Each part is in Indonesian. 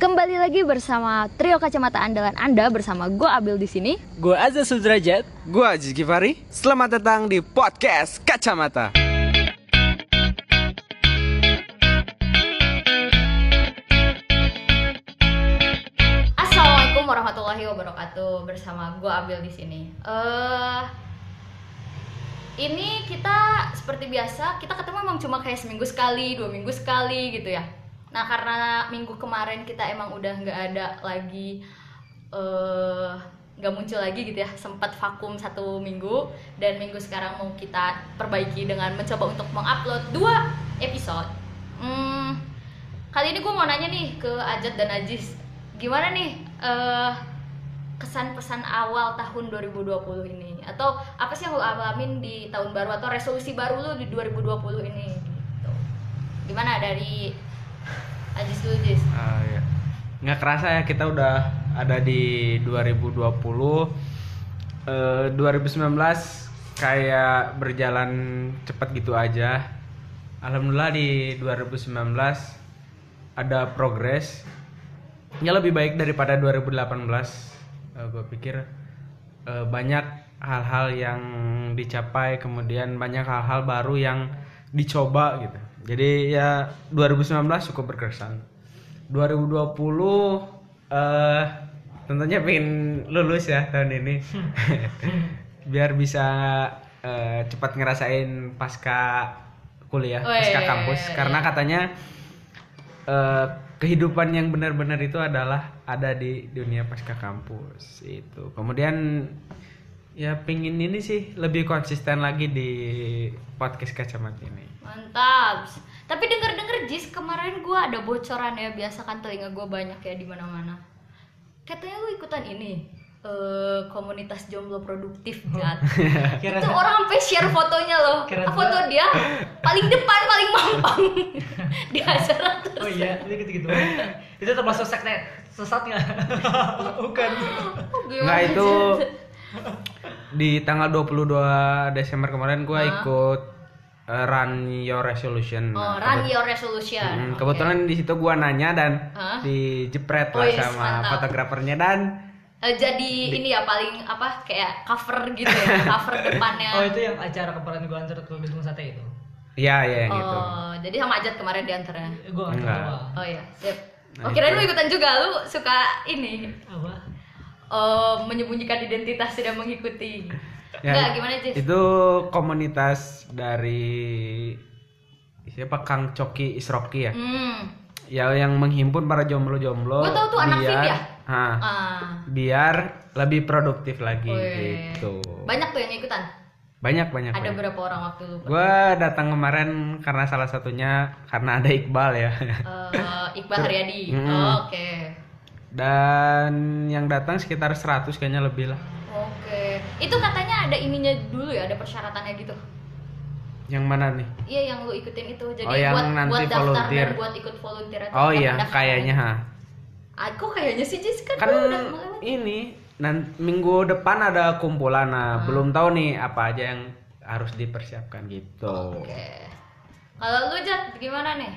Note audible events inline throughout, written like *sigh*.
Kembali lagi bersama trio kacamata andalan Anda bersama gue Abil di sini. Gue Azza Sudrajat. Gue Aziz Gifari. Selamat datang di podcast Kacamata. Assalamualaikum warahmatullahi wabarakatuh bersama gue Abil di sini. Eh ini kita seperti biasa kita ketemu emang cuma kayak seminggu sekali, dua minggu sekali gitu ya. Nah karena minggu kemarin kita emang udah nggak ada lagi eh nggak muncul lagi gitu ya sempat vakum satu minggu dan minggu sekarang mau kita perbaiki dengan mencoba untuk mengupload dua episode. Hmm, kali ini gue mau nanya nih ke Ajat dan Ajis gimana nih eh kesan pesan awal tahun 2020 ini? Atau apa sih yang lo alamin di tahun baru atau resolusi baru lo di 2020 ini? Gitu. Gimana dari Ajis dulu Ajis Ah, ya. Nggak kerasa ya kita udah ada di 2020. Eh, 2019 kayak berjalan cepat gitu aja. Alhamdulillah di 2019 ada progres. Ya lebih baik daripada 2018. Eh, gue pikir eh, banyak hal-hal yang dicapai, kemudian banyak hal-hal baru yang dicoba gitu. Jadi ya 2019 cukup berkesan. 2020 eh tentunya pengen lulus ya tahun ini. *laughs* Biar bisa eh, cepat ngerasain pasca kuliah, Weh, pasca kampus karena iya. katanya eh, kehidupan yang benar-benar itu adalah ada di dunia pasca kampus itu. Kemudian ya pingin ini sih lebih konsisten lagi di podcast kacamata ini. Mantap. Tapi denger-denger Jis kemarin gua ada bocoran ya biasa kan telinga gua banyak ya di mana-mana. Katanya lu ikutan ini eh komunitas jomblo produktif Jat. *laughs* Kira Itu orang sampai share fotonya loh. Kira Foto dia paling depan paling mampang *laughs* di acara terus. Oh iya, itu gitu gitu. itu termasuk sekte sesat nggak? *laughs* Bukan. Oh, Nggak, itu di tanggal 22 Desember kemarin gua Hah? ikut eh, Run Your Resolution. Oh, Nah, run your resolution. Hmm, Oke. kebetulan di situ gua nanya dan Hah? dijepret Oh, lah yes, sama mantap. fotografernya dan Eh, jadi ini ya paling apa kayak cover gitu ya, *laughs* cover depannya. Oh itu yang acara kemarin gue antar ke gedung sate itu. ya ya yang itu. Oh, jadi sama Ajat kemarin di antaranya. Gue antar Enggak. Oh iya, sip. Nah, Oh, kirain itu. lu ikutan juga, lu suka ini Apa? oh, menyembunyikan identitas tidak mengikuti. Ya, Enggak, gimana Jis? Itu komunitas dari siapa Kang Coki Isroki ya? Hmm. Ya yang menghimpun para jomblo-jomblo. Gua tahu tuh anak biar- ya? Hah, Ah. biar lebih produktif lagi Weh. gitu. Banyak tuh yang ikutan. Banyak banyak. Ada banyak. berapa orang waktu lu? Gua datang kemarin karena salah satunya karena ada Iqbal ya. Eh, Iqbal Haryadi. *laughs* Hmm. Oh, Oke. Dan yang datang sekitar 100 kayaknya lebih lah. Oke. Itu katanya ada ininya dulu ya, ada persyaratannya gitu. Yang mana nih? Iya, yang lu ikutin itu. Jadi Oh, yang buat nanti buat daftar volunteer. dan buat ikut volunteer atau Oh iya, kayaknya ha. Aku kayaknya sih Jis kan, Kan udah ini nan minggu depan ada kumpulan nah Hmm. belum tahu nih apa aja yang harus dipersiapkan gitu. Oke. Kalau lu Jat gimana nih?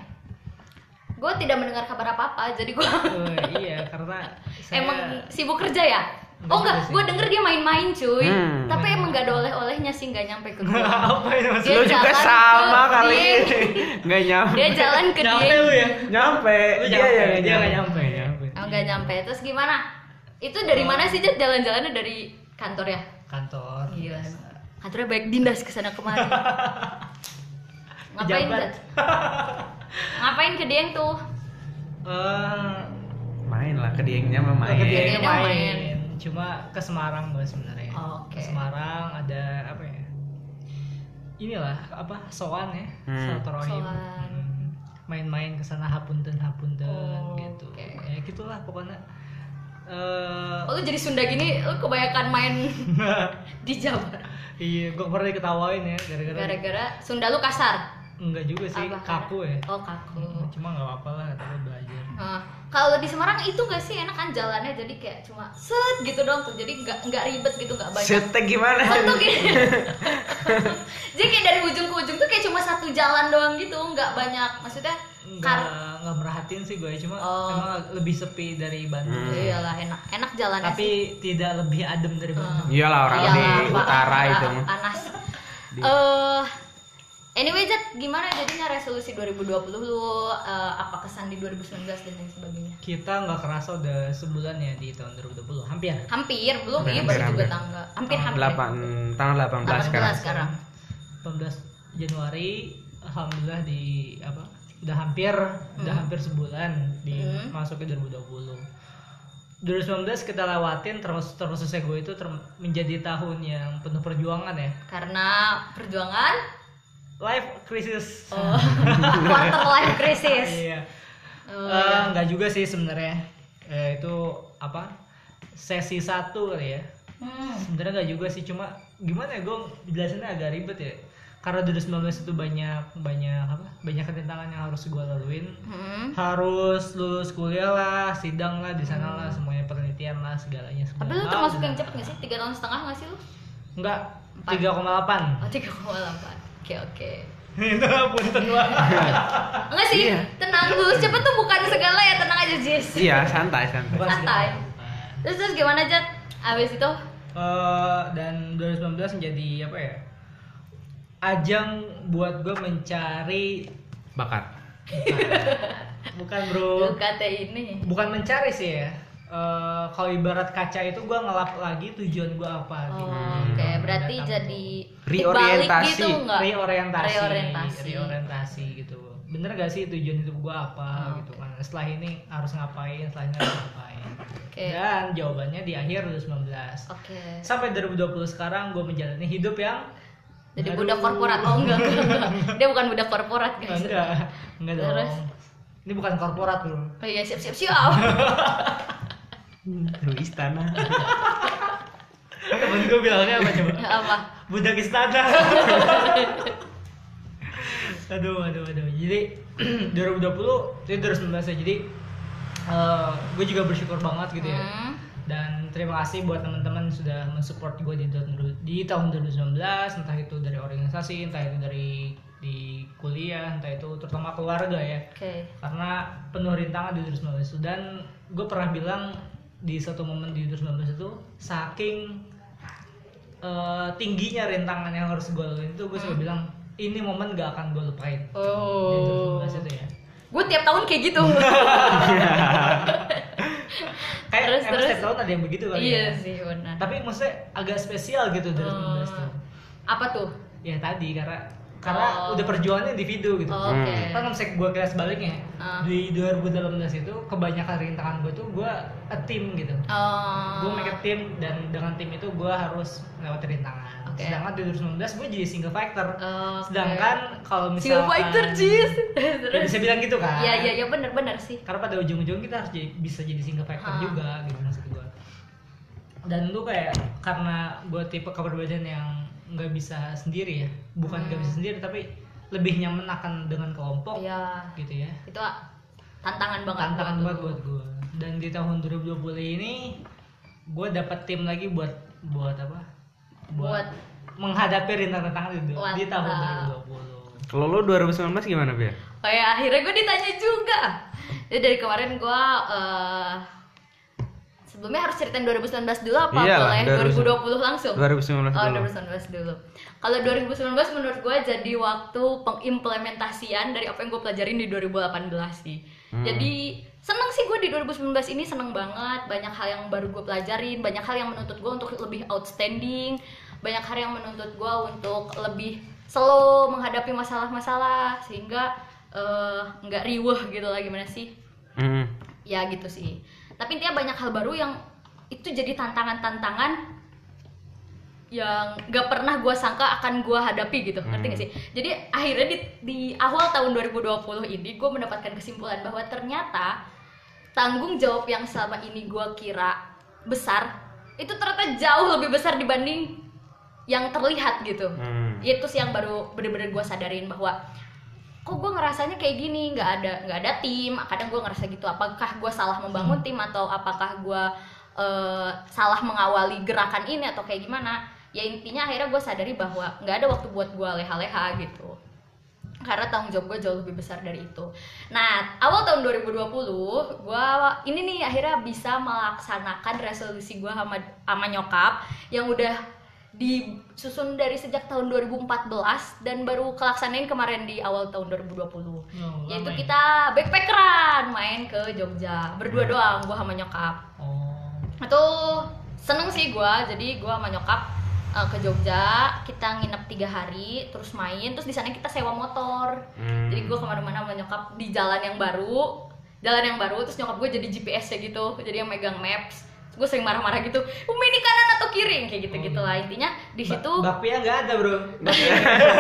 Gue tidak mendengar kabar apa-apa, jadi gue Oh, iya karena *laughs* saya emang sibuk kerja ya. Oh Enggak gue denger dia main-main cuy. Hmm. Tapi emang gak ada oleh-olehnya sih, nggak nyampe ke gue. apa ini maksudnya? Dia Lu juga jalan sama ke kali ini. Nggak nyampe. Dia jalan ke Nyampe dia. lu ya? Nyampe. Lu Dia nyampe, yang dia nggak nyampe, nyampe. Oh nggak nyampe. Terus gimana? Itu dari mana sih Jat jalan-jalannya dari kantor ya? Kantor. Gila. Kantornya baik dindas ke sana kemari. *laughs* Ngapain. Jat? Ngapain ke Dieng tuh? Eh, Main lah ke Diengnya mah main. ke Dieng. Dieng Dieng main. main. Cuma ke Semarang gue sebenarnya. Oh, Oke. Ke Semarang ada apa ya? Inilah apa soan ya, Hmm. silaturahim. Hmm. Main-main ke sana hapunten hapunten Oh, gitu. oke. Ya gitulah pokoknya. Eh Oh, lu jadi Sunda gini, lu kebanyakan main *laughs* di Jawa. iya, gue pernah diketawain ya gara-gara Gara-gara Sunda lu kasar. Enggak juga sih Apa? kaku ya oh kaku cuma nggak apa-apa lah kata gue belajar Nah, kalau di Semarang itu gak sih enak kan jalannya jadi kayak cuma set gitu dong tuh jadi nggak nggak ribet gitu nggak banyak Setek gimana? Tuh gini *laughs* *laughs* jadi kayak dari ujung ke ujung tuh kayak cuma satu jalan doang gitu nggak banyak maksudnya nggak nggak merhatiin sih gue cuma Oh. emang lebih sepi dari Bandung Hmm. iyalah enak enak jalannya sih. tapi tidak lebih adem dari Bandung Iyalah orang di Iyalah, Pak. utara itu mah. panas Di- eh anyway Jat gimana jadinya resolusi 2020 lu eh, apa kesan di 2019 dan lain sebagainya? Kita nggak kerasa udah sebulan ya di tahun 2020 hampir. Hampir belum Hampir, iya baru juga hampir. tanggal hampir Tanggal hampir. Delapan tanggal 18 sekarang. sekarang. 18 Januari alhamdulillah di apa udah hampir udah hampir sebulan di Hmm. masuk ke 2020 2019 kita lewatin terus terus selesai gue itu ter- menjadi tahun yang penuh perjuangan ya. Karena perjuangan life crisis. Oh, *laughs* quarter life crisis. Iya. Oh, Eh, nggak juga sih sebenarnya. Eh, itu apa? Sesi satu kali ya. Hmm. sebenarnya nggak juga sih cuma gimana ya gue jelasinnya agak ribet ya. Karena 2019 itu banyak banyak apa? Banyak ketentangan yang harus gue laluin. Hmm. harus lulus kuliah lah sidang lah di sana lah semuanya penelitian lah segalanya tapi lu termasuk hal. yang cepet gak sih? Tiga tahun setengah gak sih lu? Enggak Empat. 3,8 oh tiga koma delapan oke oke *laughs* itu punten lah *laughs* enggak sih Iya. tenang lulus cepet tuh bukan segala ya tenang aja Jis Iya, santai santai. Bukan Santai. segala. terus terus gimana Jat abis itu Eh, dan 2019 menjadi apa ya ajang buat gue mencari Bakat. *laughs* bukan bro lu kata ini bukan mencari sih ya Eh, kalau ibarat kaca itu gue ngelap lagi tujuan gue apa oh, gitu. oke. Berarti Datang. jadi Reorientasi. dibalik gitu enggak reorientasi. Reorientasi. reorientasi gitu. Bener gak sih tujuan hidup gue apa Oh, gitu? kan setelah ini harus ngapain? Setelah ini harus ngapain? Oke. Dan jawabannya di akhir 2019 oke. Sampai 2020 sekarang gue menjalani hidup yang jadi Aduh. budak korporat oh enggak, enggak, *laughs* enggak. dia bukan budak korporat guys. Enggak. Enggak dong. Terus? ini bukan korporat bro. Oh iya siap siap *laughs* siap Lu istana. temen gue bilangnya apa coba? *laughs* Apa? Budak istana. *laughs* Aduh aduh aduh. Jadi 2020 itu 2019 ya. Jadi gue juga bersyukur banget gitu ya. Hmm. dan terima kasih buat teman-teman sudah mensupport gue di, tahun di tahun 2019 entah itu dari organisasi entah itu dari di kuliah entah itu terutama keluarga ya. Oke. Karena penuh rintangan di 2019 itu. Dan gue pernah bilang di satu momen di 2019 itu saking eh, tingginya rintangan yang harus gue lalui itu gue selalu bilang ini momen gak akan gue lupain. Di oh. 2019 itu ya. Gue tiap tahun kayak gitu. *laughs* Kayak Terus, terus. setiap tahun ada yang begitu kali iya ya. sih benar. Tapi maksudnya agak spesial gitu 2019 Oh. tuh apa tuh? Ya tadi karena karena Oh. udah perjuangannya individu gitu. Oh, oke. Kan misalnya gue kira sebaliknya Ah. di 2018 itu kebanyakan rintangan gue tuh gue a team gitu. Oh. Gue make a team dan dengan tim itu gue harus lewat rintangan. Oke. sedangkan di 2019 gue jadi single factor Oke. sedangkan kalau Single misalkan fighter cheese *laughs* Ya, bisa bilang gitu kan. Iya iya iya benar benar sih. Karena pada ujung-ujung kita harus jadi, bisa jadi single factor Ah. juga gitu maksud gue dan lu kayak karena gue tipe kepribadian yang nggak bisa sendiri ya. Bukan nggak Hmm. bisa sendiri tapi lebih nyaman akan dengan kelompok iya. gitu ya. Itu ah, tantangan banget tantangan buat banget buat gue dan di tahun 2020 ini gue dapat tim lagi buat buat apa? Buat- menghadapi rintangan-rintangan di, di tahun Mantap. 2020 Kalau lu 2019 gimana, Bia? kayak akhirnya gue ditanya juga. Jadi dari kemarin gue eh, sebelumnya harus ceritain 2019 dulu apa Iyalah, boleh 2019. 2020 langsung 2019 Oh, dulu. 2019 dulu. Kalau 2019 menurut gue jadi waktu pengimplementasian dari apa yang gue pelajarin di 2018 sih. Hmm. Jadi seneng sih gue di 2019 ini seneng banget. Banyak hal yang baru gue pelajarin, banyak hal yang menuntut gue untuk lebih outstanding, banyak hal yang menuntut gue untuk lebih slow menghadapi masalah-masalah sehingga eh, nggak riweh gitu lah gimana sih? Hmm. ya gitu sih tapi intinya banyak hal baru yang itu jadi tantangan-tantangan yang gak pernah gue sangka akan gue hadapi gitu. Ngerti gak sih? Jadi akhirnya di, di awal tahun 2020 ini gue mendapatkan kesimpulan bahwa ternyata tanggung jawab yang selama ini gue kira besar itu ternyata jauh lebih besar dibanding yang terlihat gitu. Hmm. itu sih yang baru bener-bener gue sadarin bahwa kok gue ngerasanya kayak gini? Nggak ada nggak ada tim. Kadang gue ngerasa gitu. Apakah gue salah membangun tim atau apakah gue eh, salah mengawali gerakan ini atau kayak gimana? Ya intinya akhirnya gue sadari bahwa nggak ada waktu buat gue leha-leha gitu. Karena tanggung jawab gue jauh lebih besar dari itu. Nah, awal tahun 2020, gue ini nih akhirnya bisa melaksanakan resolusi gue sama sama nyokap yang udah disusun dari sejak tahun 2014 dan baru kelaksanain kemarin di awal tahun 2020. Oh, Yaitu lama ya? kita backpackeran main ke Jogja. Berdua doang, gue sama nyokap. Oh. itu seneng sih gua. Jadi gua sama nyokap uh, ke Jogja. Kita nginep tiga hari terus main. Terus di sana kita sewa motor. Hmm. jadi gua ke mana-mana sama nyokap di jalan yang baru. Jalan yang baru terus nyokap gue jadi GPS ya gitu. Jadi yang megang maps gue sering marah-marah gitu umi ini kanan atau kiri? Kayak gitu gitu lah intinya di situ Ba- bakpia nggak ada bro. *laughs*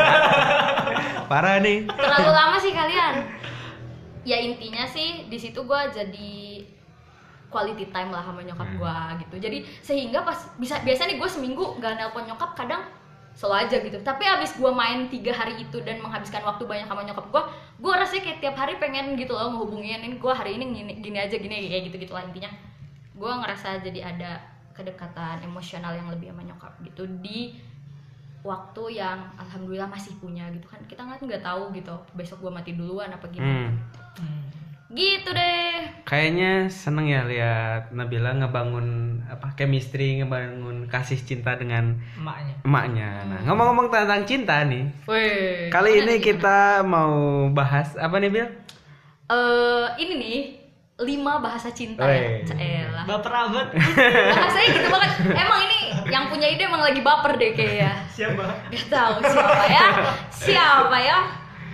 Parah nih. terlalu lama sih kalian. Ya intinya sih di situ gue jadi quality time lah sama nyokap Hmm. gue gitu. Jadi sehingga pas bisa biasa nih gue seminggu gak nelpon nyokap kadang selalu aja gitu. Tapi abis gue main tiga hari itu dan menghabiskan waktu banyak sama nyokap gue gue rasanya kayak tiap hari pengen gitu loh ngehubungin gue hari ini gini, gini aja gini kayak gitu gitu lah intinya gue ngerasa jadi ada kedekatan emosional yang lebih sama nyokap gitu di waktu yang alhamdulillah masih punya gitu kan kita nggak nggak tahu gitu besok gue mati duluan apa gimana Hmm. Hmm. gitu deh Kayaknya seneng ya lihat Nabila ngebangun apa chemistry, ngebangun kasih cinta dengan Emaknya. emaknya. Nah, ngomong-ngomong tentang cinta nih. Weh, Kali ini kita mau bahas apa nih, Bil? Eh, ini nih lima bahasa cinta Weh. ya Caelah. Baper amat. bahasanya gitu banget emang ini yang punya ide emang lagi baper deh kayaknya Siapa? Gak tahu siapa ya siapa ya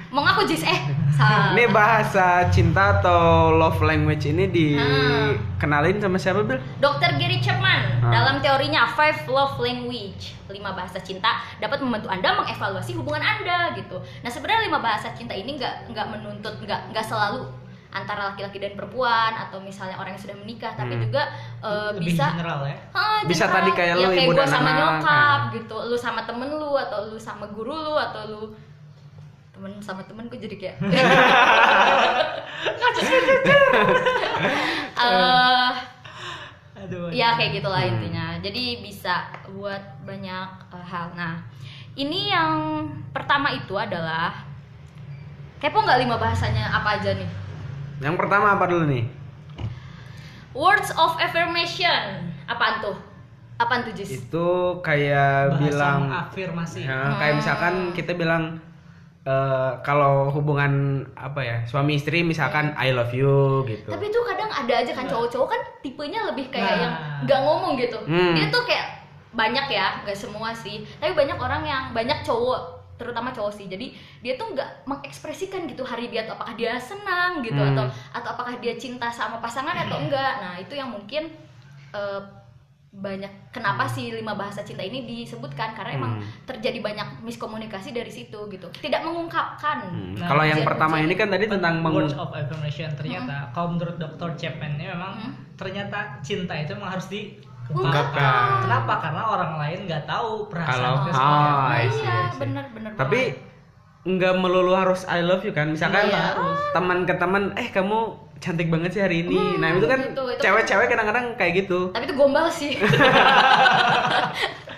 mau ngaku Jis eh salah Ini bahasa cinta atau love language ini dikenalin sama siapa, Bil? Dr. Gary Chapman Ah. dalam teorinya Five Love Language, lima bahasa cinta dapat membantu anda mengevaluasi hubungan anda gitu. Nah sebenarnya lima bahasa cinta ini nggak nggak menuntut nggak nggak selalu antara laki-laki dan perempuan atau misalnya orang yang sudah menikah, tapi Hmm. juga Lebih bisa general ya. Ah, Bisa general. tadi kayak ya, lu, kayak ibu dan sama anak. nyokap Nah. gitu, lu sama temen lu atau lu sama guru lu atau lu temen sama temen gue jadi kayak *laughs* eh Aduh. ya kayak gitulah Hmm. intinya jadi bisa buat banyak eh, hal nah ini yang pertama itu adalah kepo nggak lima bahasanya apa aja nih Yang pertama apa dulu nih? words of affirmation apaan tuh apaan tuh Jis? Itu kayak Bahasa bilang afirmasi. Ya, kayak misalkan kita bilang eh, kalau hubungan apa ya suami istri misalkan I love you gitu. tapi itu kadang ada aja kan cowok-cowok kan tipenya lebih kayak Nah. yang nggak ngomong gitu Hmm. dia tuh kayak banyak ya nggak semua sih tapi banyak orang yang banyak cowok terutama cowok sih. Jadi dia tuh nggak mengekspresikan gitu hari dia atau apakah dia senang gitu Hmm. atau atau apakah dia cinta sama pasangan atau enggak nah itu yang mungkin eh, banyak kenapa sih lima bahasa cinta ini disebutkan? Karena emang Hmm. terjadi banyak miskomunikasi dari situ gitu. Tidak mengungkapkan. Hmm, Nah, Kalau yang pertama ini kan tadi tentang words of affirmation ternyata. Kalau menurut Dr. Chapman ini memang Hmm. ternyata cinta itu memang harus Ungkapkan. Kenapa? Karena orang lain nggak tahu perasaan Kalau- I see, iya bener Tapi nggak melulu harus I love you kan. Misalkan Iya, teman ke teman, eh kamu cantik banget sih hari ini. Hmm, nah itu kan gitu, itu cewek-cewek kadang-kadang kayak gitu. tapi itu gombal sih *laughs* *laughs*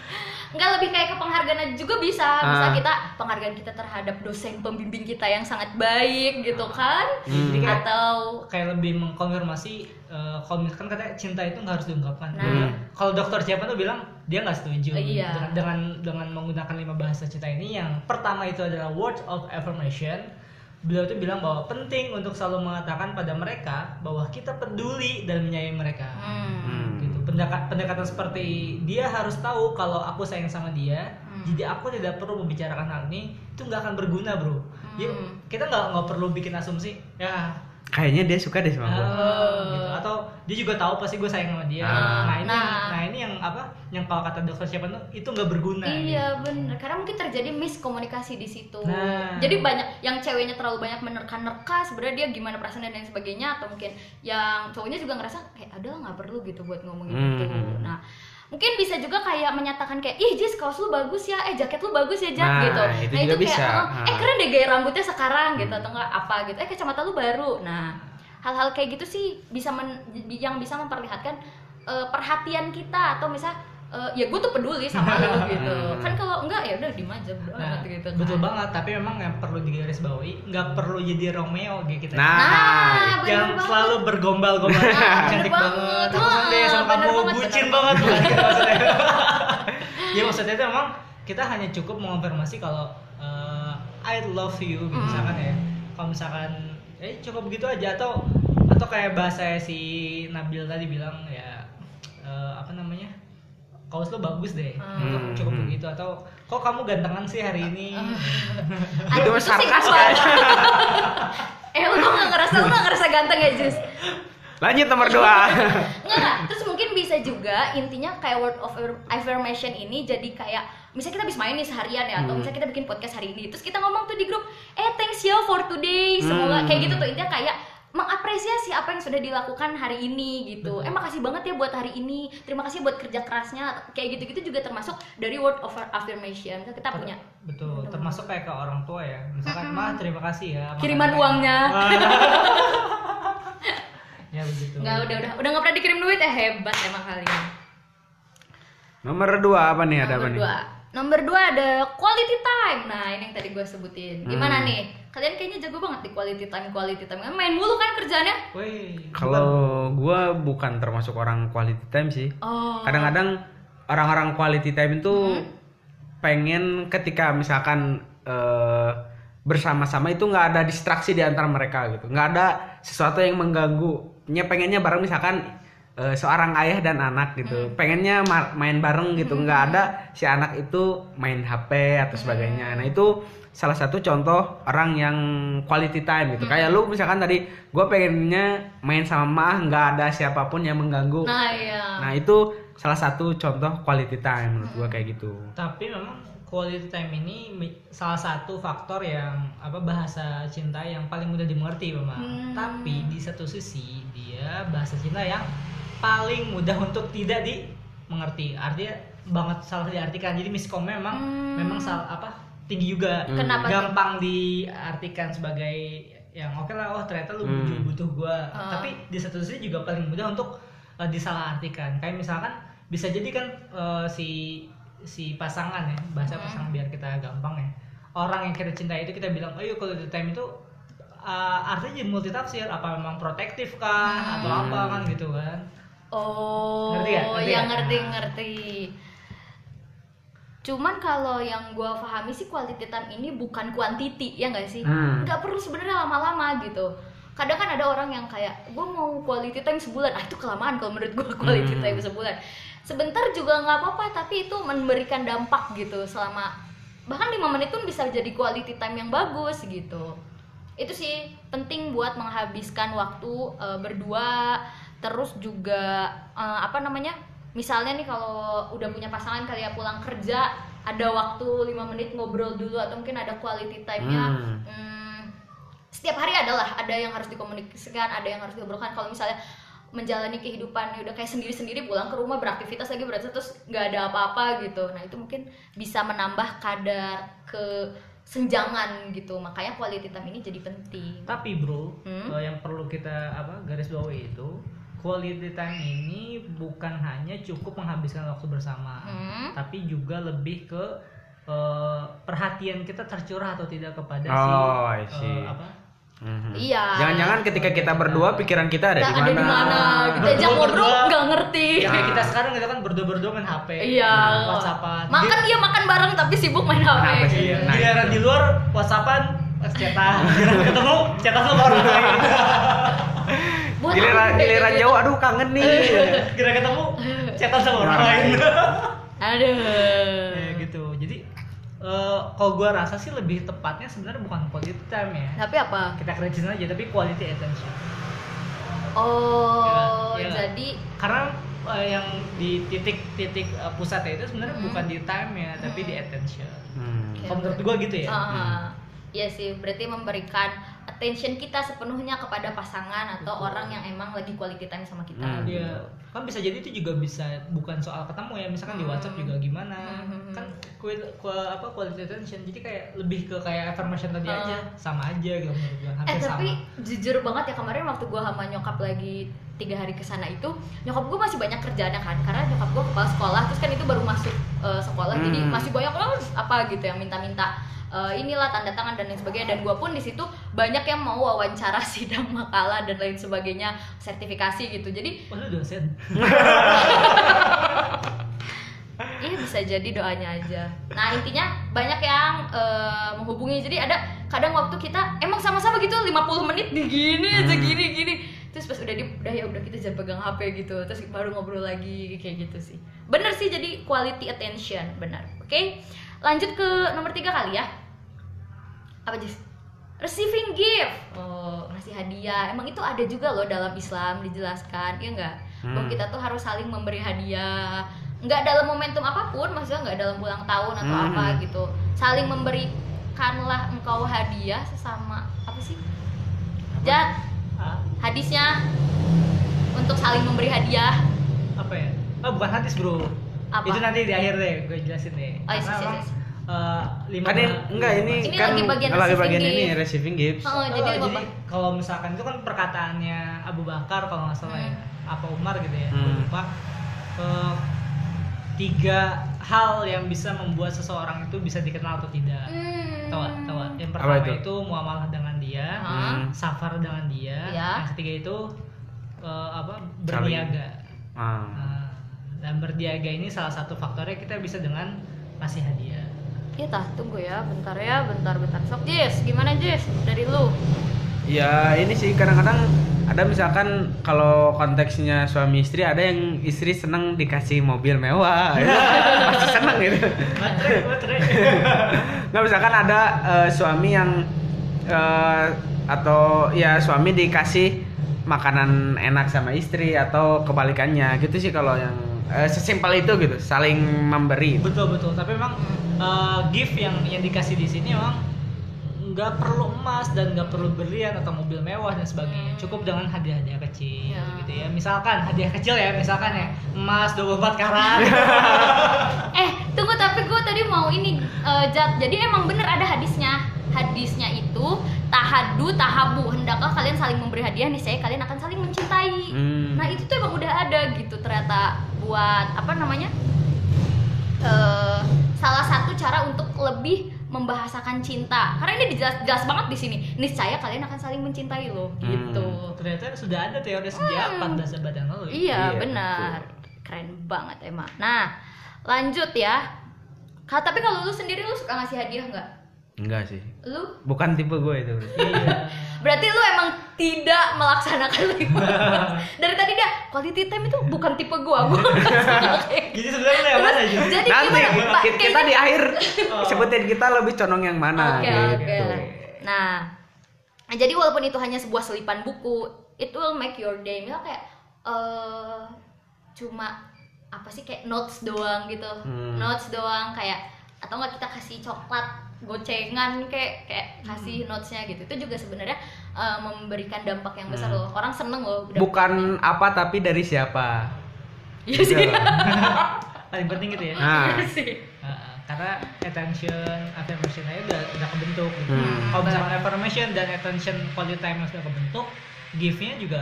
Enggak lebih kayak ke penghargaan aja juga bisa bisa Ah. kita penghargaan kita terhadap dosen pembimbing kita yang sangat baik gitu kan Hmm. Jadi kayak, atau kayak lebih mengkonfirmasi eh, kalau misalkan katanya cinta itu nggak harus diungkapkan. Nah. Dia- Kalau Dr. Chapman tuh bilang dia nggak setuju Iya. dengan, dengan dengan menggunakan lima bahasa cinta ini. Yang pertama itu adalah words of affirmation. Beliau tuh bilang bahwa penting untuk selalu mengatakan pada mereka bahwa kita peduli dan menyayangi mereka. hmm, Hmm. Pendekatan seperti dia harus tahu kalau aku sayang sama dia Hmm. jadi aku tidak perlu membicarakan hal ini itu nggak akan berguna bro Hmm. kita nggak nggak perlu bikin asumsi ya Kayaknya dia suka deh sama gue. ah, gitu. atau dia juga tahu pasti gue sayang sama dia Ah. nah ini Nah. nah ini yang apa yang kalau kata dokter siapa tuh itu nggak berguna iya bener karena mungkin terjadi miskomunikasi di situ Nah. jadi banyak yang ceweknya terlalu banyak menerka-nerka sebenarnya dia gimana perasaan dan lain sebagainya atau mungkin yang cowoknya juga ngerasa kayak ada nggak perlu gitu buat ngomongin Hmm. itu nah mungkin bisa juga kayak menyatakan kayak ih Jis kaos lu bagus ya eh jaket lu bagus ya Jack Nah, gitu itu nah itu kayak bisa. "Oh, eh Ah. Hmm. keren deh gaya rambutnya sekarang gitu atau enggak apa gitu eh kacamata lu baru nah hal-hal kayak gitu sih bisa men- yang bisa memperlihatkan eh, perhatian kita atau misal eh, ya gue tuh peduli sama lu *laughs* gitu Hmm. kan ya udah diem aja bodo Nah, amat gitu betul kan. banget tapi memang yang perlu digarisbawahi nggak perlu jadi Romeo gitu kita Nah, Nah, bener yang banget. selalu bergombal-gombal Nah, cantik banget banget. aku kan deh sama kamu banget, bucin banget bukan gitu *laughs* maksudnya ya maksudnya itu memang kita hanya cukup mengonfirmasi kalau eh, I love you gitu, Hmm. misalkan ya kalau misalkan eh cukup begitu aja atau atau kayak bahasa si Nabil tadi bilang ya eh, apa namanya kaos lo bagus deh Hmm. cukup, cukup begitu atau kok kamu gantengan sih hari ini *laughs* Itu Aduh, mah sih sarkas *laughs* kan? eh lu tuh gak ngerasa lu gak ngerasa ganteng ya Jus lanjut nomor dua. *laughs* Enggak, enggak. Terus mungkin bisa juga intinya kayak word of affirmation ini jadi kayak misalnya kita habis main nih seharian ya atau Hmm. misalnya kita bikin podcast hari ini terus kita ngomong tuh di grup eh thanks ya for today semoga Hmm. kayak gitu tuh intinya kayak mengapresiasi apa yang sudah dilakukan hari ini gitu. Eh makasih banget ya buat hari ini. Terima kasih buat kerja kerasnya. Kayak gitu-gitu juga termasuk dari word of affirmation. Kan kita punya betul termasuk kayak ke orang tua ya misalkan mah terima kasih ya kiriman uangnya. *laughs* ya begitu Enggak, udah udah udah nggak pernah dikirim duit ya hebat emang kalian. Nomor dua apa nih ada apa Nomor nih? dua. Nomor dua ada quality time. Nah ini yang tadi gue sebutin. Gimana Hmm. nih? Kalian kayaknya jago banget di quality time, quality time. Kan Main mulu kan kerjanya? Wih, Kalau gua bukan termasuk orang quality time sih. Oh. Kadang-kadang orang-orang quality time itu pengen ketika misalkan eh, bersama-sama itu nggak ada distraksi di antara mereka gitu, nggak ada sesuatu yang mengganggu. Nya pengennya bareng misalkan eh, seorang ayah dan anak gitu, pengennya ma- main bareng gitu, nggak ada si anak itu main HP atau sebagainya. Nah itu salah satu contoh orang yang quality time gitu. Kayak lu misalkan tadi, gue pengennya main sama mah nggak ada siapa pun yang mengganggu. Nah iya. Nah itu salah satu contoh quality time menurut gua kayak gitu. tapi memang quality time ini salah satu faktor yang apa bahasa cinta yang paling mudah dimengerti memang. Hmm. Tapi di satu sisi dia bahasa cinta yang paling mudah untuk tidak dimengerti. Artinya banget salah diartikan. Jadi miskomnya memang Hmm. memang salah apa tinggi juga. Kenapa tuh? Gampang diartikan sebagai yang oke lah oh ternyata lu butuh Hmm. butuh gua. Ah. Tapi di satu sisi juga paling mudah untuk uh, disalahartikan. Kayak misalkan bisa jadi kan uh, si si pasangan ya bahasa Hmm. pasangan biar kita gampang ya orang yang kita cintai itu kita bilang oh iya quality time itu uh, artinya jadi multitafsir apa memang protektif kah Hmm. atau apa kan gitu kan Oh, Ngerti ya? Ngerti ya ya? ngerti Nah. ngerti. Cuman kalau yang gua pahami sih quality time ini bukan quantity ya nggak sih? Hmm. Nggak perlu sebenarnya lama-lama gitu. Kadang kan ada orang yang kayak gue mau quality time sebulan, ah itu kelamaan kalau menurut gua quality Hmm. time sebulan. Sebentar juga nggak apa-apa, tapi itu memberikan dampak gitu selama bahkan lima menit pun bisa jadi quality time yang bagus gitu. Itu sih penting buat menghabiskan waktu eh, berdua, terus juga eh, apa namanya? Misalnya nih kalau udah punya pasangan kali ya pulang kerja ada waktu lima menit ngobrol dulu atau mungkin ada quality time-nya Hmm. hmm, setiap hari adalah ada yang harus dikomunikasikan ada yang harus diobrolkan kalau misalnya menjalani kehidupan ya udah kayak sendiri-sendiri pulang ke rumah beraktivitas lagi berarti terus nggak ada apa-apa gitu nah itu mungkin bisa menambah kadar kesenjangan gitu makanya quality time ini jadi penting tapi bro Hmm? uh, yang perlu kita apa garis bawahi itu quality time ini bukan hanya cukup menghabiskan waktu bersama Hmm. tapi juga lebih ke uh, perhatian kita tercurah atau tidak kepada Oh, I si see. uh, apa Mhm. Iya. Jangan-jangan ketika kita berdua pikiran kita ada di ada di mana? mana kita ajak ngobrol nggak ngerti ya kayak kita sekarang kita kan berdua-berdua main HP Iya. whatsappan Makan dia makan bareng tapi sibuk main HP. Sih? Iya, Nah, giliran di luar whatsappan cetak *laughs* giliran ketemu cetak sama orang lain *laughs* Buat Giliran giliran jauh aduh kangen nih. *laughs* giliran ketemu cetak sama orang lain. *laughs* Aduh. ya gitu. Jadi eh, kalau gua rasa sih lebih tepatnya sebenarnya bukan quality time ya. Tapi apa? kita keren aja tapi quality attention. Oh, Iya, iya. jadi karena eh, yang di titik-titik eh, pusatnya itu sebenarnya Hmm. bukan di time ya tapi di attention. Hmm. Kalau menurut gua gitu ya? Ah, Iya sih, berarti memberikan attention kita sepenuhnya kepada pasangan atau Betul. orang yang emang lagi quality time sama kita Hmm. dia kan bisa jadi itu juga bisa bukan soal ketemu ya misalkan di Hmm. WhatsApp juga gimana Hmm. kan kue, kue- apa quality attention jadi kayak lebih ke kayak affirmation tadi Hmm. aja sama aja gitu menurut gue eh hampir tapi sama jujur banget ya kemarin waktu gua sama nyokap lagi tiga hari ke sana itu nyokap gua masih banyak kerjaannya kan karena nyokap gua kepala sekolah terus kan itu baru masuk eh, sekolah jadi Hmm. masih banyak oh, apa gitu yang minta-minta eh, inilah tanda tangan dan lain sebagainya dan gua pun di situ banyak yang mau wawancara *laughs* sidang makalah dan lain sebagainya sertifikasi gitu jadi oh lu dosen *laughs* Iya bisa jadi doanya aja. Nah intinya banyak yang eh, menghubungi. Jadi ada kadang waktu kita emang sama-sama gitu 50 menit di gini aja Hmm. gini gini. Terus pas udah di udah ya udah kita jangan pegang HP gitu. Terus baru ngobrol lagi kayak gitu sih. Bener sih jadi quality attention benar. Oke lanjut ke nomor tiga kali ya. Apa Jis? Receiving gift. Oh ngasih hadiah. Emang itu ada juga loh dalam Islam dijelaskan ya enggak? Bahwa Hmm. kita tuh harus saling memberi hadiah nggak dalam momentum apa pun maksudnya nggak dalam ulang tahun atau Hmm. apa gitu saling memberikanlah engkau hadiah sesama apa sih Jat hadisnya untuk saling memberi hadiah apa ya oh bukan hadis bro Apa? itu nanti di akhir deh gue jelasin deh Oh, iya, iya, iya. Eh, lima Kan ini, enggak ini, Ini kan lagi bagian lagi bagian ini receiving gifts. Oh, Oh, jadi jadi lima- kalau misalkan itu kan perkataannya Abu Bakar kalau nggak salah ya, Hmm. apa Umar gitu ya, Hmm. lupa. Eh, tiga hal yang bisa membuat seseorang itu bisa dikenal atau tidak. Hmm. Tahu? Tahu? Yang Apa pertama itu? itu? muamalah dengan dia? Hmm. safar dengan dia. Iya. Yang ketiga itu eh, apa? berniaga. Nah, dan berniaga ini salah satu faktornya kita bisa dengan kasih hadiah. Iya tah, tunggu ya, bentar ya, bentar bentar. Sok Jess, gimana Jess? Dari lu? Ya ini sih kadang-kadang ada misalkan kalau konteksnya suami istri ada yang istri seneng dikasih mobil mewah, *laughs* ya. pasti seneng gitu. Baterai, baterai. *laughs* Nggak misalkan ada eh, suami yang eh, atau ya suami dikasih makanan enak sama istri atau kebalikannya gitu sih kalau yang eh, sesimpel itu gitu saling memberi. betul betul tapi memang uh, gift yang yang dikasih di sini memang nggak perlu emas dan nggak perlu berlian atau mobil mewah dan sebagainya Hmm. cukup dengan hadiah-hadiah kecil Ya. gitu ya misalkan hadiah kecil ya misalkan ya emas 24 karat *laughs* *laughs* Eh, tunggu tapi gue tadi mau ini eh, Jat. Jadi emang bener ada hadisnya. Hadisnya itu tahadu tahabu. Hendaklah kalian saling memberi hadiah nih saya kalian akan saling mencintai. Hmm. Nah, itu tuh emang udah ada gitu ternyata buat apa namanya? eh salah satu cara untuk lebih membahasakan cinta. Karena ini jelas, jelas banget di sini. Niscaya kalian akan saling mencintai loh, Hmm. gitu. ternyata sudah ada teori sejak Hmm. 14 abad yang lalu ya. Iya, Iya, benar. Keren banget emang. Nah, lanjut ya. Tapi kalau lu sendiri lu suka ngasih hadiah nggak? Enggak sih. Lu Bukan tipe gue itu. iya berarti lu emang tidak melaksanakan lima. Dari tadi dia quality time itu bukan tipe gua. gua *laughs* Oke. jadi sebenarnya yang mana aja Jadi Nanti gimana? Kita, kita di akhir *laughs* Oh. sebutin kita lebih condong yang mana Oke, gitu. oke. Nah, jadi walaupun itu hanya sebuah selipan buku, it will make your day. Misal kayak eh cuma apa sih kayak notes doang gitu. Hmm. Notes doang kayak atau nggak kita kasih coklat gocengan kayak kayak kasih notesnya gitu. Itu juga sebenarnya eh, memberikan dampak yang besar Hmm. loh. Orang seneng loh. Bukan apa tapi dari siapa. Iya sih. Gitu. *laughs* paling penting gitu ya Nah. Iya sih. Karena attention, affirmation aja udah udah kebentuk gitu. Hmm. Kalau misalkan affirmation dan attention quality time sudah kebentuk, give-nya juga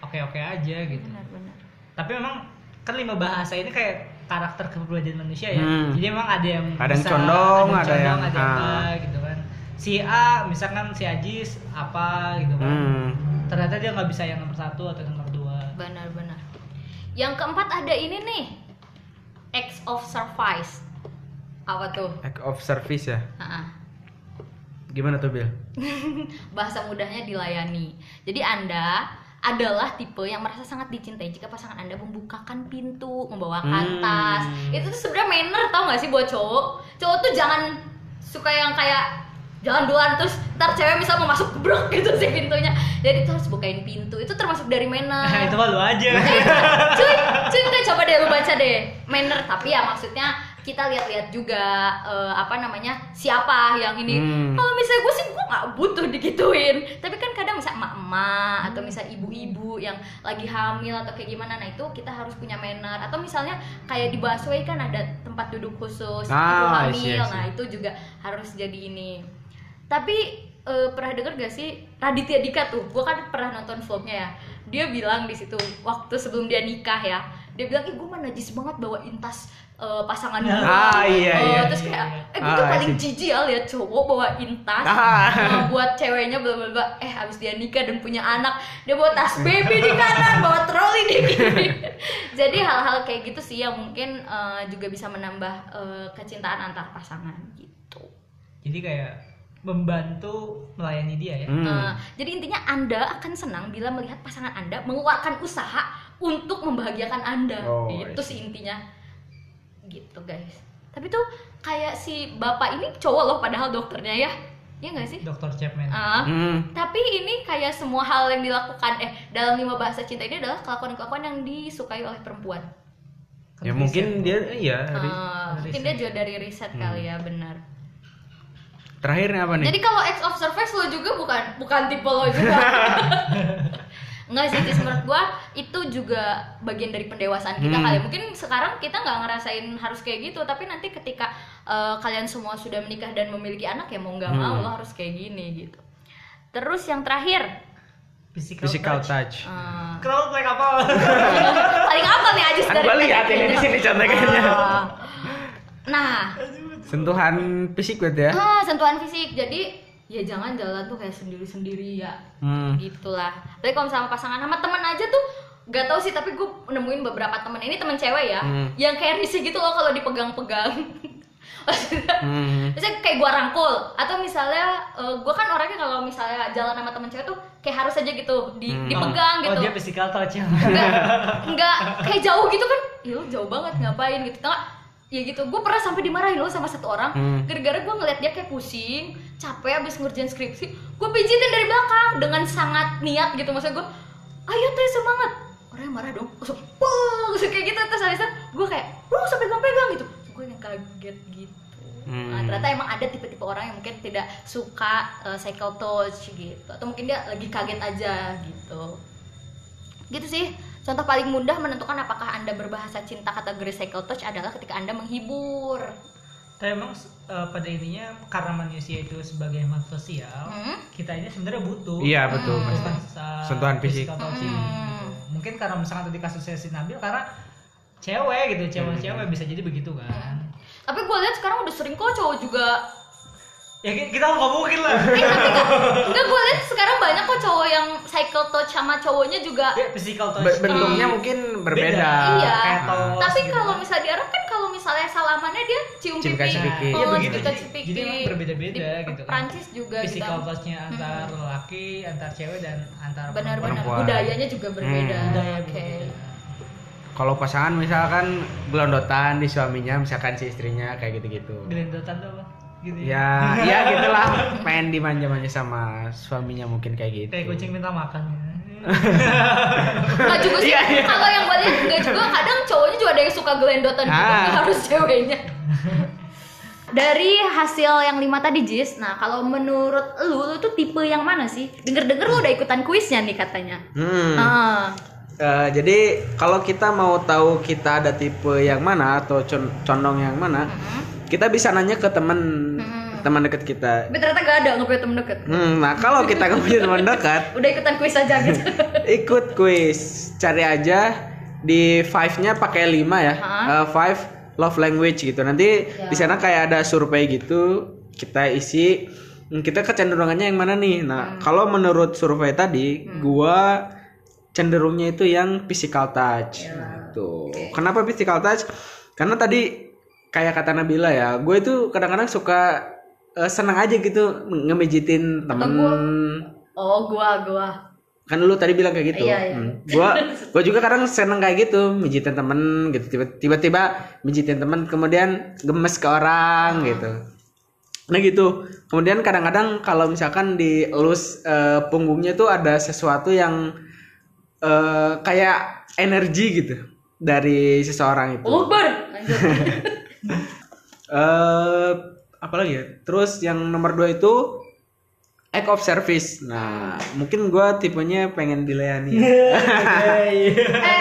oke-oke aja gitu. Benar-benar. Tapi memang kan lima bahasa ini kayak karakter kepribadian manusia ya. Hmm. Jadi memang ada yang Ada yang bisa, condong, ada condong, yang- ada yang ah. enggak gitu kan. Si A misalkan si Ajis apa gitu kan. Hmm. Ternyata dia nggak bisa yang nomor satu atau yang nomor dua. Benar-benar. Yang keempat ada ini nih. Acts of service. Apa tuh? Act of service ya. Ha-ha. Gimana tuh Bill? *laughs* bahasa mudahnya dilayani. Jadi Anda adalah tipe yang merasa sangat dicintai jika pasangan Anda membukakan pintu, membawakan Hmm. tas. Itu tuh sebenarnya manner tau gak sih buat cowok? Cowok tuh jangan suka yang kayak jalan duluan terus ntar cewek misal mau masuk gebrek *laughs* gitu sih pintunya. Jadi itu harus bukain pintu. Itu termasuk dari manner. *laughs* itu mah lu aja. cuy, cuy nggak coba deh lu baca deh manner tapi ya maksudnya kita lihat-lihat juga eh, apa namanya siapa yang ini. Hmm. kalau misalnya gue sih gue nggak butuh digituin. Tapi kan kadang misalnya emak-emak atau misalnya ibu-ibu yang lagi hamil atau kayak gimana nah itu kita harus punya manner. Atau misalnya kayak di busway kan ada tempat duduk khusus ibu Ah, I hamil. see, I see. nah itu juga harus jadi ini. Tapi eh, pernah denger gak sih Raditya Dika tuh gue kan pernah nonton vlognya ya. Dia bilang di situ waktu sebelum dia nikah ya dia bilang ih gue mah najis banget bawain tas eh, pasangan gue Ah, iya, Eh, iya. terus kayak eh gue Ah, tuh paling jijik ya lihat cowok bawain tas Ah. eh, buat ceweknya bla bla bla eh abis dia nikah dan punya anak dia bawa tas baby di kanan bawa troli di kiri *laughs* jadi hal-hal kayak gitu sih yang mungkin eh, juga bisa menambah eh, kecintaan antar pasangan gitu Jadi kayak membantu melayani dia ya. Hmm. Eh, jadi intinya Anda akan senang bila melihat pasangan Anda mengeluarkan usaha untuk membahagiakan Anda. Oh, itu sih intinya. Gitu, guys. Tapi tuh kayak si bapak ini cowok loh padahal dokternya ya. Iya nggak sih? Dr. Chapman. Ah, Hmm. tapi ini kayak semua hal yang dilakukan eh dalam lima bahasa cinta ini adalah kelakuan-kelakuan yang disukai oleh perempuan. Ya mungkin dia iya. Ah, mungkin dia juga dari riset kali ya, benar. Terakhirnya apa nih? Jadi kalau ex of surface lo juga bukan bukan tipe lo juga. *laughs* Enggak sih, menurut gua itu juga bagian dari pendewasaan kita Hmm. kali. Mungkin sekarang kita nggak ngerasain harus kayak gitu, tapi nanti ketika eh, kalian semua sudah menikah dan memiliki anak ya mau nggak mau Hmm. lo harus kayak gini gitu. Terus yang terakhir, Physical, Physical touch. touch. eh, Kenapa play kapal? *laughs* paling apa nih Ajis dari tadi lihat ini di sini contekannya. Ah. Nah, Sentuhan fisik berarti ya? ah, sentuhan fisik. Jadi ya jangan jalan tuh kayak sendiri-sendiri ya. Hmm. gitulah tapi kalau sama pasangan sama temen aja tuh gak tau sih tapi gue nemuin beberapa temen ini temen cewek ya Hmm. yang kayak risih gitu loh kalau dipegang-pegang *laughs* Maksudnya, Hmm. misalnya kayak gue rangkul atau misalnya gue kan orangnya kalau misalnya jalan sama temen cewek tuh kayak harus aja gitu di, Hmm. dipegang Oh, gitu dia physical touch ya. enggak enggak kayak jauh gitu kan ya lu jauh banget ngapain gitu tau nggak? ya gitu gue pernah sampai dimarahin loh sama satu orang Hmm. gara-gara gue ngeliat dia kayak pusing capek abis ngerjain skripsi gue pijitin dari belakang dengan sangat niat gitu maksud gue ayo teh semangat orangnya marah dong langsung pung kayak gitu terus habis itu gue kayak lu nggak usah pegang-pegang gitu gue yang kaget gitu Hmm. Nah, ternyata emang ada tipe-tipe orang yang mungkin tidak suka uh, cycle touch gitu atau mungkin dia lagi kaget aja gitu gitu sih contoh paling mudah menentukan apakah anda berbahasa cinta kategori cycle touch adalah ketika anda menghibur Tapi emang eh, pada intinya karena manusia itu sebagai makhluk sosial, Hmm? kita ini sebenarnya butuh Iya betul. Hmm. Sentuhan fisik. Hmm. Mungkin karena misalkan tadi kasusnya si Nabil karena cewek gitu, cewek-cewek bisa jadi begitu kan. tapi gue lihat sekarang udah sering kok cowok juga Ya ki- kita nggak mungkin lah. eh tapi enggak gue lihat sekarang banyak kok cowok yang cycle touch sama cowoknya juga Ya, physical touch. Be- bentuknya mungkin berbeda. Iya. Tapi gitu. kalau misalnya di Arab kan kalau misalnya salamannya dia cium Cium pipi pipi. Oh, Iya begitu. cium Jadi, pipi. jadi emang berbeda-beda gitu kan. Prancis juga Physical gitu touch-nya antar lelaki, antar cewek dan antar benar-benar Perempuan. budayanya juga berbeda Hmm. Budaya oke berbeda. Kalau pasangan misalkan gelondotan di suaminya, misalkan si istrinya kayak gitu-gitu. Gelendotan tuh apa? Gitu Ya, ya *laughs* gitulah. Pengen dimanja-manja sama suaminya mungkin kayak gitu. Kayak kucing minta makan. Nggak juga sih Iya, iya. kalau yang gue lihat enggak juga kadang cowoknya juga ada yang suka gelendotan gitu Ah. harus ceweknya dari hasil yang lima tadi Jis, nah kalau menurut lu, lu tuh tipe yang mana sih? Denger-denger lu udah ikutan kuisnya nih katanya. Hmm. Ah, Eh, jadi kalau kita mau tahu kita ada tipe yang mana atau con- condong yang mana, hmm. kita bisa nanya ke teman Hmm. Teman dekat kita. Tapi ternyata gak ada nggak punya temen deket. Hmm, nah kalau kita nggak punya teman dekat, *laughs* Udah ikutan kuis aja gitu. *laughs* ikut kuis, cari aja di five-nya pakai 5 ya. Eh, five love language gitu. Nanti Ya. di sana kayak ada survei gitu, kita isi hmm, kita kecenderungannya yang mana nih. Nah, kalau menurut survei tadi, gua cenderungnya itu yang physical touch. Gitu. Kenapa physical touch? Karena tadi kayak kata Nabila ya, gue itu kadang-kadang suka eh, senang aja gitu ngemejitin temen Oh, gua gua. kan lu tadi bilang kayak gitu Iya, iya. Hmm. gua *laughs* gua juga kadang seneng kayak gitu mijitin temen gitu Tiba- tiba-tiba mijitin temen kemudian gemes ke orang gitu nah gitu kemudian kadang-kadang kalau misalkan di elus eh, punggungnya tuh ada sesuatu yang eh, kayak energi gitu dari seseorang itu Oh, *laughs* bar. Lanjut. eh apa lagi ya? Terus yang nomor dua itu act of service. Nah, mungkin gua tipenya pengen dilayani. Iya, *laughs* eh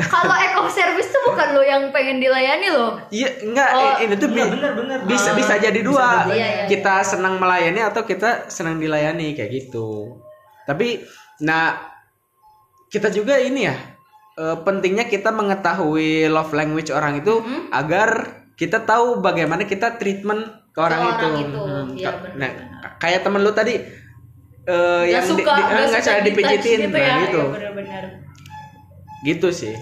kalau eco service tuh bukan lo yang pengen dilayani lo Iya, enggak Oh, eh, ini tuh bi- Iya, bener, bener. bisa Ah, bisa jadi dua. bisa. Iya, iya, kita senang melayani atau kita senang dilayani kayak gitu. Tapi nah kita juga ini ya eh, pentingnya kita mengetahui love language orang itu Mm-hmm. agar kita tahu bagaimana kita treatment ke orang, orang itu. itu, Hmm, benar, nah, kayak temen lu tadi eh, Gak yang di- suka di- eh, gak nggak suka dipijitin gitu nah, ya gitu. Iya, bener-bener Gitu sih.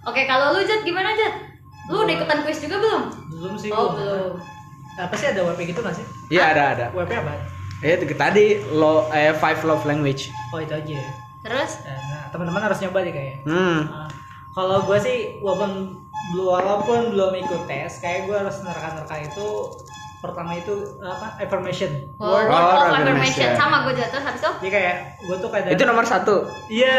oke kalau lu Jat gimana Jat lu udah ikutan quiz juga belum Belum sih oh belum Apa sih ada WP gitu nggak sih? Iya ada ada. WP apa? Eh itu tadi lo eh five love language. Oh itu aja ya. terus Nah, teman-teman harus nyoba deh kayaknya. Hmm. Nah, kalau gue sih walaupun belum walaupun belum ikut tes, kayak gue harus nerka-nerka itu pertama itu apa affirmation Oh, word. word of affirmation. affirmation sama gue jatuh habis itu Jadi kayak gue tuh kadang Itu nomor satu. Iya,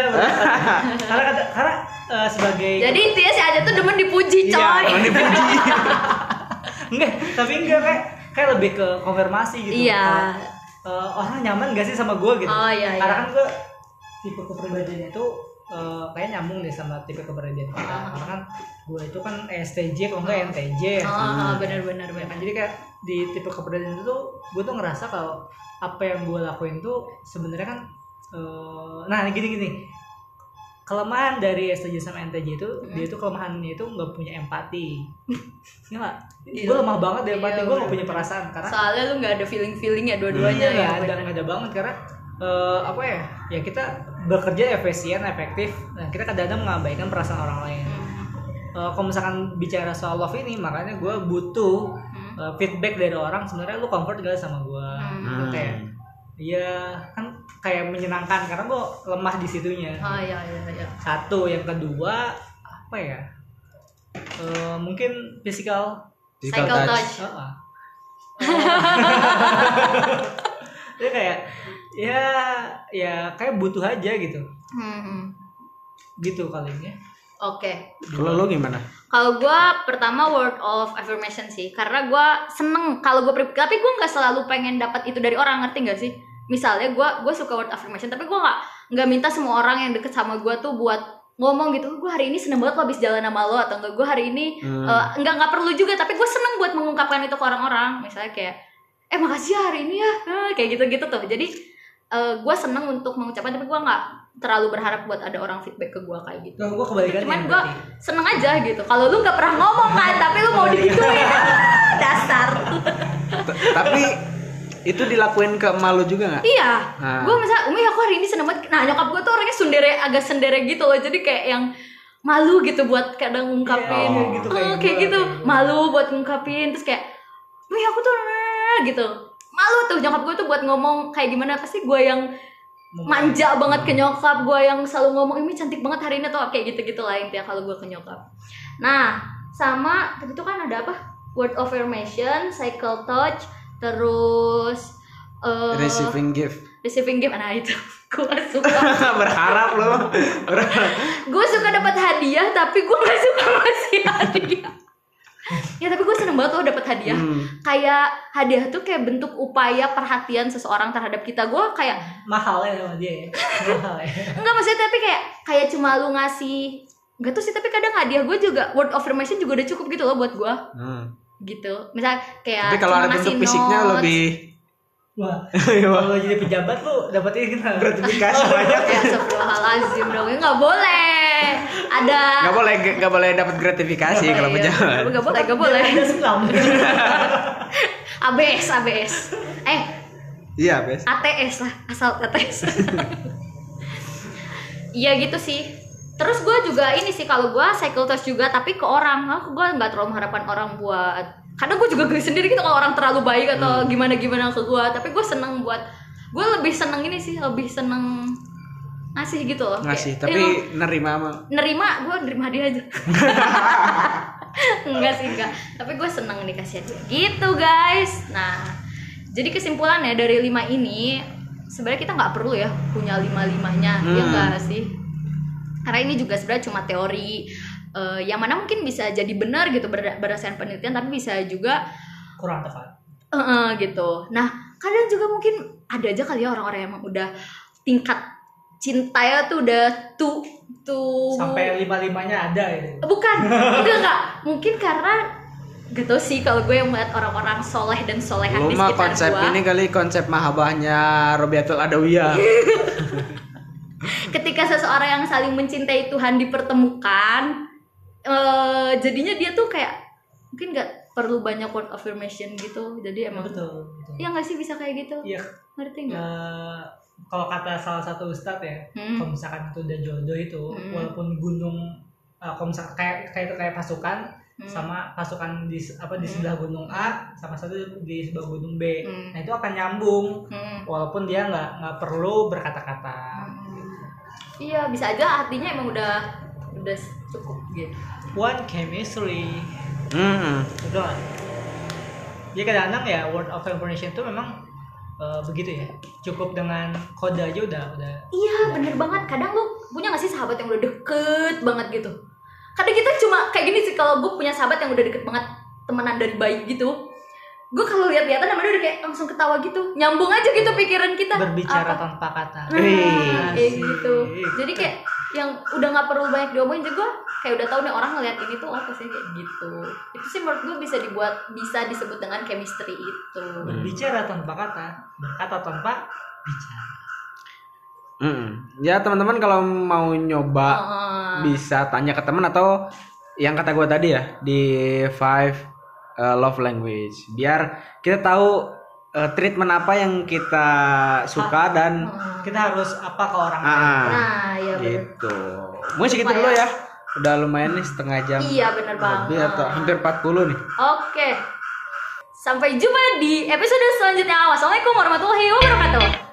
*laughs* karena kadang- karena eh, sebagai jadi intinya si Aja tuh demen dipuji Iya, coy temen dipuji. *laughs* enggak, tapi enggak kayak kayak lebih ke konfirmasi gitu. Iya. Eh, orang nyaman gak sih sama gue gitu? Oh, iya, iya. Karena kan gue tipe kepribadiannya itu eh, kayak nyambung deh sama tipe kepribadian kita. Ah. Karena kan gue itu kan STJ kalau enggak NTJ. oh, oh, bener-bener Ya bener kan jadi kayak di tipe kepribadian itu tuh gue tuh ngerasa kalau apa yang gue lakuin tuh sebenarnya kan eh, nah gini gini kelemahan dari STJ sama NTJ itu dia itu kelemahannya itu nggak punya empati Iya nggak Iya. gue lemah banget di empati Iya, gue nggak punya perasaan karena soalnya lu nggak ada feeling feeling ya Iya, dua-duanya nggak ya ada bener. nggak ada banget karena eh, apa ya ya kita bekerja efisien efektif dan kita kadang-kadang mengabaikan perasaan orang lain Hmm. Eh, kalau misalkan bicara soal love ini makanya gue butuh Hmm. uh, feedback dari orang sebenarnya lu comfort gak sama gue Hmm. kayak iya kan kayak menyenangkan karena gue lemah di situnya oh iya iya iya satu yang kedua apa ya Eh, mungkin physical Physical touch. touch Heeh. *laughs* dia kayak ya ya kayak butuh aja gitu Hmm, hmm. gitu kali ini oke Kalau lu gimana? Kalau gue pertama word of affirmation sih, karena gue seneng kalau gue tapi gue nggak selalu pengen dapat itu dari orang ngerti nggak sih? Misalnya gue gue suka word affirmation, tapi gue nggak nggak minta semua orang yang deket sama gue tuh buat ngomong gitu, gue hari ini seneng banget lo habis jalan sama lo atau enggak gue hari ini Hmm. eh, nggak nggak perlu juga, tapi gue seneng buat mengungkapkan itu ke orang-orang. Misalnya kayak, eh makasih ya hari ini ya, Eh, kayak gitu-gitu tuh. Jadi gue seneng untuk mengucapkan, tapi gue nggak terlalu berharap buat ada orang feedback ke gue kayak gitu. Nah, gue kebalikannya Cuman gue seneng aja gitu. Kalau lu nggak pernah ngomong kan, tapi lu mau digituin, *laughs* dasar. Tapi itu dilakuin ke malu juga nggak? iya. Nah. Gue misalnya, Umi aku hari ini seneng banget. Nah nyokap gue tuh orangnya sundere, agak sendere gitu loh. Jadi kayak yang malu gitu buat kadang ngungkapin. Iya, gitu, Oh, kayak kayak gua, gitu. kayak gua. Malu buat ngungkapin. Terus kayak, Umi aku tuh gitu. Malu tuh nyokap gue tuh buat ngomong kayak gimana. Pasti gue yang manja banget ke nyokap gue yang selalu ngomong ini cantik banget hari ini tuh kayak gitu-gitu lah intinya kalau gue ke nyokap nah sama tuh kan ada apa word of affirmation cycle touch terus eh, Receiving gift. receiving gift nah itu *laughs* gue suka *laughs* Berharap lo. *laughs* Berharap. gue suka dapat hadiah tapi gue gak suka ngasih hadiah ya tapi gue seneng banget loh dapat hadiah Hmm. kayak hadiah tuh kayak bentuk upaya perhatian seseorang terhadap kita gue kayak mahal ya sama dia ya mahal ya *laughs* Enggak maksudnya tapi kayak kayak cuma lu ngasih Enggak tuh sih tapi kadang hadiah gue juga word of affirmation juga udah cukup gitu loh buat gue Hmm. gitu misal kayak Tapi kalau ada bentuk fisiknya notes. lebih wah *laughs* Iya, kalau jadi pejabat lu dapat ini kan gratifikasi banyak. ya astagfirullahaladzim dong. Ya nggak boleh. Ada Gak boleh gak boleh dapat gratifikasi Oh, kalau iya. pejabat. nggak boleh nggak boleh. Ada ABS *laughs* ABS eh. Iya, Bes. ATS lah asal ATS iya gitu sih. Terus gue juga ini sih kalau gue cycle touch juga tapi ke orang. Aku gue nggak terlalu mengharapkan orang buat kadang gue juga geli sendiri gitu kalau orang terlalu baik atau gimana gimana ke gue tapi gue seneng buat gue lebih seneng ini sih lebih seneng ngasih gitu loh. Ngasih, Kayak, tapi eh, nerima mah. nerima gue nerima dia aja. *laughs* *laughs* Enggak sih enggak. Tapi gue seneng dikasih hadiah gitu guys. Nah jadi kesimpulannya dari lima ini sebenarnya kita nggak perlu ya punya lima limanya ya Hmm. enggak sih? Karena ini juga sebenarnya cuma teori eh, yang mana mungkin bisa jadi benar gitu berda- berdasarkan penelitian tapi bisa juga kurang tepat eh, gitu. Nah, kadang juga mungkin ada aja kali ya orang-orang yang emang udah tingkat cintanya tuh udah tuh tuh sampai lima limanya ada gitu bukan *laughs* enggak enggak mungkin karena gak tau sih kalau gue yang melihat orang-orang soleh dan solehan Lu di sekitar konsep gue ini kali konsep mahabahnya Robiatul Adawiyah. *laughs* *laughs* ketika seseorang yang saling mencintai Tuhan dipertemukan eh jadinya dia tuh kayak mungkin nggak perlu banyak word affirmation gitu jadi emang betul betul Iya nggak sih bisa kayak gitu iya ngerti nggak eh, kalau kata salah satu ustadz ya Hmm. kalau misalkan itu udah jodoh itu Hmm. walaupun gunung eh, kalau misalkan kayak kayak itu kayak pasukan Hmm. sama pasukan di apa di sebelah gunung A sama satu di sebelah gunung B Hmm. nah itu akan nyambung Hmm. walaupun dia nggak nggak perlu berkata-kata iya bisa aja artinya emang udah udah cukup gitu. One chemistry. Hmm. betul nggak? Jadi kadang-kadang ya word of affirmation itu memang eh, begitu ya. Cukup dengan kode aja udah udah. Iya bener banget. Kadang lu punya gak sih sahabat yang udah deket banget gitu? Kadang kita cuma kayak gini sih Kalau gue punya sahabat yang udah deket banget Temenan dari bayi gitu Gue kalau lihat-lihatan namanya udah kayak langsung ketawa gitu. Nyambung aja gitu pikiran kita. Berbicara Apa? tanpa kata. Nah, kayak asik. gitu Jadi kayak yang udah gak perlu banyak diomongin juga gue kayak udah tahu nih orang ngeliat ini tuh apa sih kayak gitu itu sih menurut gue bisa dibuat bisa disebut dengan chemistry itu berbicara tanpa kata berkata tanpa bicara Hmm. Ya teman-teman kalau mau nyoba Heeh. bisa tanya ke teman atau yang kata gue tadi ya di five uh, love language biar kita tahu uh, treatment apa yang kita suka dan Heeh. kita harus apa ke orang lain ah, nah iya gitu. Mungkin segitu dulu ya. Udah lumayan nih setengah jam. Iya bener Lebih banget. atau hampir 40 nih. Oke. Sampai jumpa di episode selanjutnya. Wassalamualaikum warahmatullahi wabarakatuh.